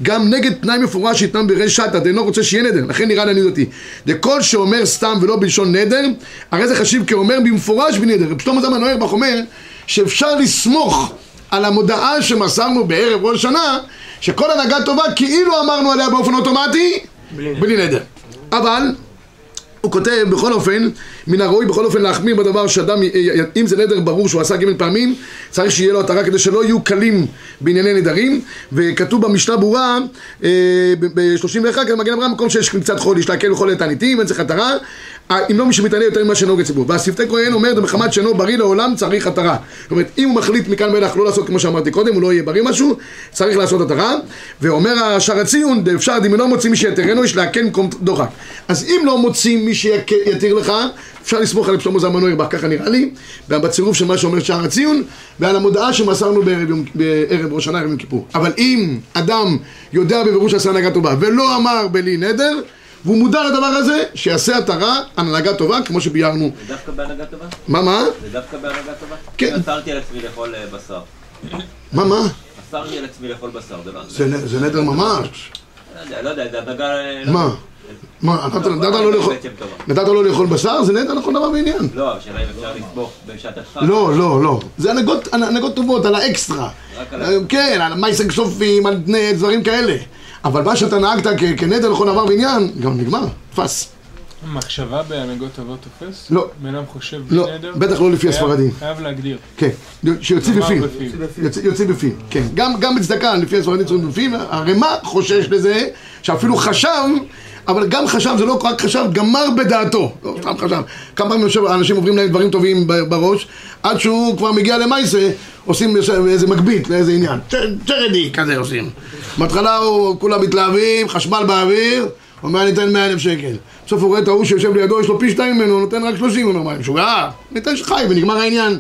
גם נגד תנאי מפורש שהתנם ברשת, דאינו רוצה שיהיה נדר. לכן נראה לעניות דעתי. דכל שאומר סתם ולא בלשון נדר, הרי זה חשיב כאומר במפורש בנדר. רב שלמה זלמן אוירבך אומר שאפשר לסמוך על המודעה שמסרנו בערב ראש שנה, שכל הנהגה טובה כאילו אמרנו עליה באופן אוטומטי, בלי נדר. אבל הוא כותב בכל אופן, מן הראוי בכל אופן להחמיר בדבר שאדם, אם זה נדר ברור שהוא עשה ג' פעמים, צריך שיהיה לו התרה כדי שלא יהיו קלים בענייני נדרים, וכתוב במשנה ברורה, ב-31, כאן מגן אברהם, מקום שיש קצת חול, יש להקל בכל עת הניתים, אין צריך התרה, אה, אם לא מי שמתענה יותר ממה שנהוג הציבור. והשפתי כהן אומר, מחמת שאינו בריא לעולם צריך התרה. זאת אומרת, אם הוא מחליט מכאן ואילך לא לעשות כמו שאמרתי קודם, הוא לא יהיה בריא משהו, צריך לעשות התרה. ואומר השער הציון, אפשר, אם מוצאים מי שיתרנו, יש להקל במקום דוחק. אז אם לא מוצאים מי שיתיר לך, אפשר לסמוך על שלמה זלמן אוירבך, ככה נראה לי, בצירוף של מה שאומר שער הציון, ועל המודעה שמסרנו בערב, בערב ראש שנה, ערב יום כיפור. אבל אם אדם יודע בבירור שעשה הנהגה טובה, ולא אמר בלי נדר, והוא מודע לדבר הזה, שיעשה התרה הנהגה טובה, כמו שביארנו. זה דווקא בהנהגה טובה? מה, מה? זה דווקא בהנהגה טובה? כן. אני אסרתי על עצמי לאכול אה, בשר. מה, מה? אסרתי על עצמי לאכול בשר, זה נדר ממש. לא יודע, לא זה הנהגה... אה, לא- מה? מה, נתת נתת לו לאכול-. נתת לו לאכול בשר? זה נדר לכל דבר ועניין. לא, השאלה אם אפשר לסבוך בשעת הדחק. לא, לא, לא. זה הנהגות, טובות, על האקסטרה. רק על ה- כן, על מייסק סופים, על דני- דברים כאלה. אבל מה שאתה נהגת כ- כנדר לכל דבר ועניין, גם נגמר, תפס. מחשבה בהנהגות טובות תופס? לא. בן אדם חושב לא, בלי נדר? בטח לא לפי הספרדים. חייב להגדיר. כן, שיוציא בפיו. יוצא- יוצא בפיו, כן. גם, גם בצדקה, לפי הספרדים צריכים בפיו, הרמ"א חושש לזה, שאפילו חשב, אבל גם חשב, זה לא רק חשב, גמר בדעתו. לא סתם חשב. כמה פעמים יושב- אנשים עוברים להם דברים טובים בראש, עד שהוא כבר מגיע למעשה, עושים איזה מגבית לאיזה עניין. צ'רדי כזה עושים. בהתחלה כולם מתלהבים, חשמל באוויר, הוא אומר, אני אתן 100 אלף שקל. בסוף הוא רואה את ההוא שיושב לידו, יש לו פי שתיים ממנו, הוא נותן רק 30, הוא אומר, מה, משוגע? ניתן שחי ונגמר העניין.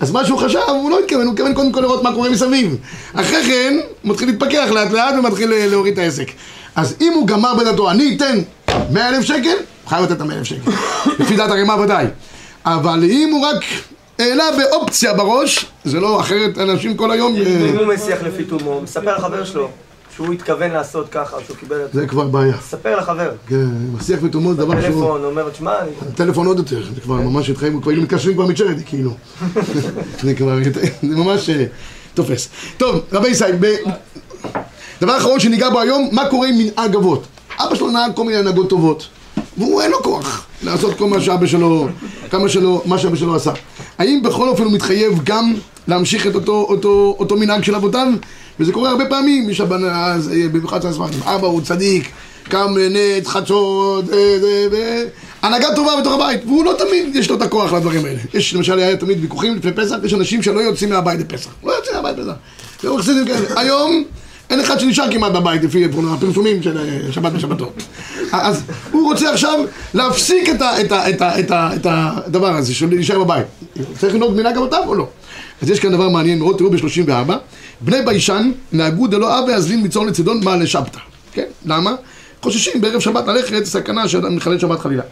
אז מה שהוא חשב, הוא לא התכוון, הוא התכוון קודם כל לראות מה קורה מסביב. אחרי כן, הוא מתחיל להתפכח לאט לאט ומתחיל אה, להוריד את העסק. אז אם הוא גמר בדעתו, אני אתן 100 אלף שקל, חייב לתת את ה-100 אלף שקל. לפי דעת הרימה ודאי. אבל אם הוא רק העלה באופציה בראש, זה לא אחרת, אנשים כל היום... אה, אם הוא מסיח לפי תומו, הוא מספר לחבר שלו שהוא התכוון לעשות ככה, שהוא קיבל את זה. זה כבר בעיה. מספר לחבר. כן, מסיח ותומות זה דבר שהוא... טלפון, אומר, תשמע, אני... הטלפון עוד יותר, זה כבר ממש התחייבו, כבר מתקשרים כבר מצ'רדי, כאילו. זה כבר, זה ממש אה, תופס. טוב, רבי ישי, ב- דבר אחרון שניגע בו היום, מה קורה עם מנהג אבות? אבא שלו נהג כל מיני הנהגות טובות, והוא אין לו כוח לעשות כל מה שאבא שלו, כמה שלו, מה שאבא שלו עשה. האם בכל אופן הוא מתחייב גם להמשיך את אותו, אותו, אותו מנהג של אבותיו? וזה קורה הרבה פעמים, יש הבנה, אז, אה, במיוחד הספרדים, אבא הוא צדיק, קם לנץ, חדשות, אה, הנהגה טובה בתוך הבית, והוא לא תמיד יש לו את הכוח לדברים האלה. יש למשל, היה תמיד ויכוחים לפני פסח, יש אנשים שלא יוצאים מהבית לפסח, לא יוצאים מהבית לפסח. והוא חסידים כאלה. היום אין אחד שנשאר כמעט בבית לפי הפרסומים של אה, שבת ושבתות. אז הוא רוצה עכשיו להפסיק את, הדבר הזה של להישאר בבית. צריך לנהוג מנהג אבותיו או לא? אז יש כאן דבר מעניין מאוד, תראו ב-34, בני ביישן נהגו דלא אבי אזלין מצאן לצידון מעלה שבתא. כן? למה? חוששים בערב שבת ללכת, סכנה שאדם מחלל שבת חלילה.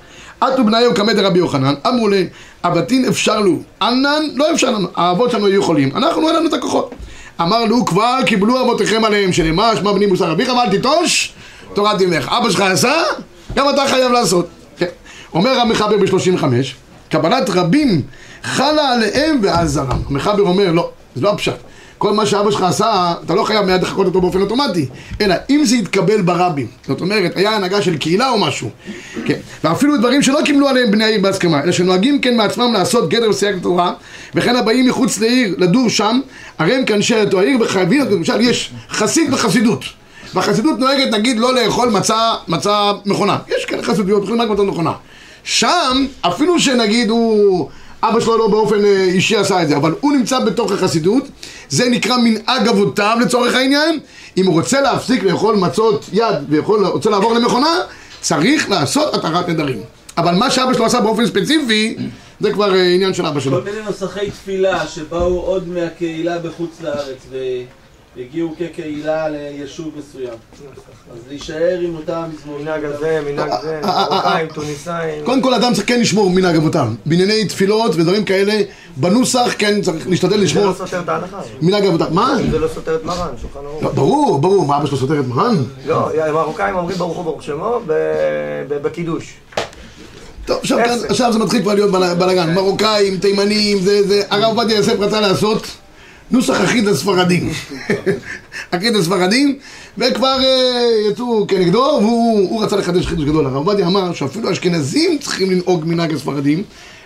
עטו בניהו קמא דרבי יוחנן, אמרו לי, אבתין אפשר לו, ענן לא אפשר לנו, האבות שלנו היו יכולים, אנחנו אין לנו את הכוחות. אמר לו, כבר קיבלו אבותיכם עליהם, שנאמר, שמע בני מוסר אביך ואל תיטוש, תורת אמך. אבא שלך עשה, גם אתה חייב לעשות. כן. אומר המחבר ב-35, קבלת רבים חלה עליהם ואז זרם. המחבר אומר, לא, זה לא הפשט. כל מה שאבא שלך עשה, אתה לא חייב מיד לחכות אותו באופן אוטומטי, אלא אם זה יתקבל ברבים, זאת אומרת, היה הנהגה של קהילה או משהו, כן, ואפילו דברים שלא קיבלו עליהם בני העיר בהסכמה, אלא שנוהגים כן מעצמם לעשות גדר וסייג לתורה, וכן הבאים מחוץ לעיר לדור שם, הרי הם כאנשי אותו העיר וחייבים, למשל יש חסיד וחסידות, והחסידות נוהגת נגיד לא לאכול מצה, מצה מכונה, יש כאלה חסידויות, אוכלים רק מצה מכונה, שם אפילו שנגיד הוא אבא שלו לא באופן אה, אישי עשה את זה, אבל הוא נמצא בתוך החסידות, זה נקרא מנהג אבותיו לצורך העניין. אם הוא רוצה להפסיק לאכול מצות יד ורוצה לעבור למכונה, צריך לעשות התרת נדרים. אבל מה שאבא שלו עשה באופן ספציפי, זה כבר אה, עניין של אבא שלו. כל מיני נוסחי תפילה שבאו עוד מהקהילה בחוץ לארץ והגיעו כקהילה ליישוב מסוים. אז להישאר עם אותם מזמורים. מנהג הזה, מנהג זה, מרוקאים, טוניסאים. קודם כל אדם צריך כן לשמור מנהג אבותם. בענייני תפילות ודברים כאלה, בנוסח כן צריך להשתדל זה לשמור לא סותר את ההלכה. מנהג אבותם. מה? זה לא סותר את מרן, שולחן ערוך. ברור, ברור, מה אבא שלו סותר את מרן? לא, המרוקאים אומרים ברוך הוא ברוך שמו בקידוש. טוב, עכשיו, כאן. עכשיו זה מתחיל כבר להיות בל- בלאגן. מרוקאים, תימנים, זה, זה, הרב עובדיה יוסף רצה לעשות נוסח אחיד לספרדים. אחיד לספרדים, וכבר אה, יצאו כנגדו, והוא הוא רצה לחדש חידוש גדול. הרב עובדיה אמר שאפילו האשכנזים צריכים לנהוג מנהג הספרדים.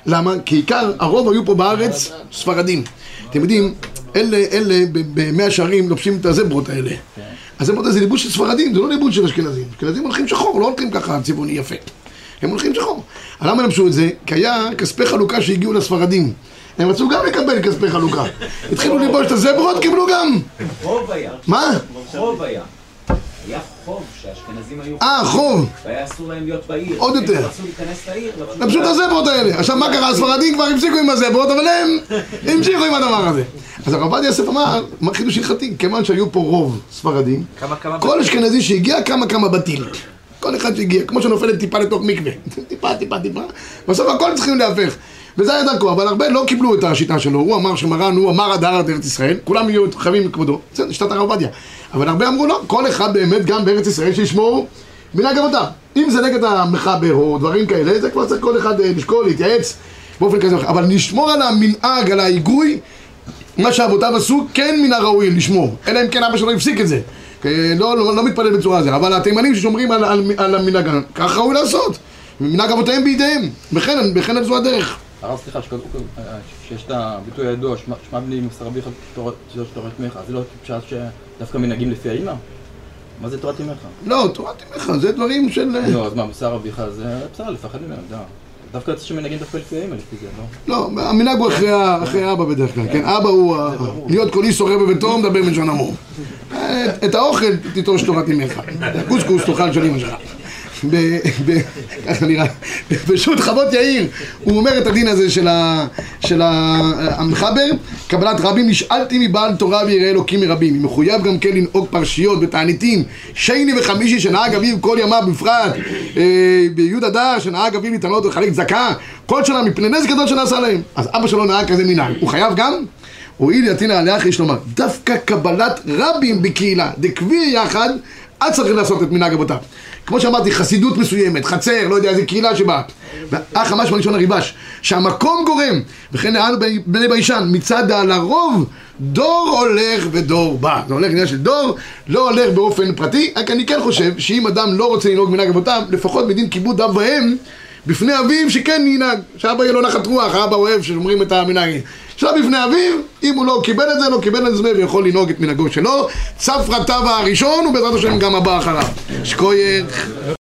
למה? כי עיקר, הרוב היו פה בארץ ספרדים. אתם יודעים, אלה, אלה במאה שערים לובשים את הזברות האלה. הזברות הזה זה ליבוש של ספרדים, זה לא ליבוש של אשכנזים. אשכנזים הולכים שחור, לא הולכים ככה צבעוני יפה. הם הולכים שחור. למה הם לבשו את זה? כי היה כספי חלוקה שהגיעו לספרדים. הם רצו גם לקבל כספי חלוקה. התחילו ללבוש את הזברות, קיבלו גם. חוב היה. מה? חוב היה. היה חוב שהאשכנזים היו... אה, חוב. והיה אסור להם להיות בעיר. עוד יותר. הם רצו להיכנס לעיר. לבשו את הזברות האלה. עכשיו מה קרה? הספרדים כבר הפסיקו עם הזברות, אבל הם המשיכו עם הדבר הזה. אז הרב עובדיה יוסף אמר, מה חידוש הלכתי? כיוון שהיו פה רוב ספרדים. כל אשכנזי שהגיע, כמה כמה בתים. כל אחד שהגיע, כמו שנופלת טיפה לתוך מקווה. טיפה, טיפה, טיפה. בסוף הכל צריכים להפך. וזה היה דרכו, אבל הרבה לא קיבלו את השיטה שלו. הוא אמר שמרן, הוא אמר הדר עד ארץ ישראל, כולם יהיו חייבים לכבודו. זה שיטת הרב עובדיה. אבל הרבה אמרו לא, כל אחד באמת, גם בארץ ישראל, שישמור מנהג אבותיו. אם זה נגד המחבר או דברים כאלה, זה כבר צריך כל אחד אה, לשקול, להתייעץ באופן כזה. אבל לשמור על המנהג, על ההיגוי, מה שאבותיו עשו, כן מן הראוי לשמור. אלא אם כן אבא שלו הפסיק את זה. כי לא, לא, לא מתפלל בצורה הזו. אבל התימנים ששומרים על, על, על המנהג, כך ראוי לעשות. מנהג אבותיהם בידיהם. וכן, וכן זו הדרך. הרב, סליחה, אה, שיש את הביטוי הידוע, שמע בני מוסר רביך, שתורת אמך, זה לא פשט שדווקא מנהגים לפי האמא? מה זה תורת אמך? לא, תורת אמך, זה דברים של... לא, אז מה, מוסר רביך זה בסדר, לפחד ממנו, די. דווקא יוצא שמנהגים דווקא לפי האמא, לפי זה, לא? לא, המנהג הוא אחרי, אחרי האבא בדרך כלל, כן? אבא הוא, להיות קולי שורר בביתו, מדבר בלשון. את- את האוכל תיטוש תורת אמך. קוסקוס תאכל של אמא שלך. ככה נראה, פשוט חוות יאיר, הוא אומר את הדין הזה של המחבר, קבלת רבים, נשאלתי מבעל תורה ויראה אלוקים מרבים, מחויב גם כן לנהוג פרשיות בתעניתים, שני וחמישי שנהג אביו כל ימיו בפרט, אה, בי' אדר שנהג אביו להתענות ולחלק צדקה, כל שנה מפני נזק גדול שנעשה להם. אז אבא שלו נהג כזה מנהג, הוא חייב גם? הואיל יתינא עליה יש לומר, דווקא קבלת רבים בקהילה, דקבי יחד, אז צריך לעשות את מנהג אבותיו. כמו שאמרתי, חסידות מסוימת, חצר, לא יודע, איזה קהילה שבאה. ואח ממש בלשון הריבש, שהמקום גורם, וכן נענו בני ביישן, מצד הלרוב, דור הולך ודור בא. זה הולך עניין של דור, לא הולך באופן פרטי, רק אני כן חושב שאם אדם לא רוצה לנהוג מנהג אבותיו, לפחות בדין כיבוד אב ואם, בפני אביו שכן ינהג, שאבא יהיה לו נחת רוח, האבא אוהב שאומרים את המנהג. עכשיו בפני אביו, אם הוא לא קיבל את זה, לא קיבל את זה, ויכול לנהוג את מנהגו שלו. צפרא טבא הראשון, ובעזרת השם גם הבא אחריו. שקוייך.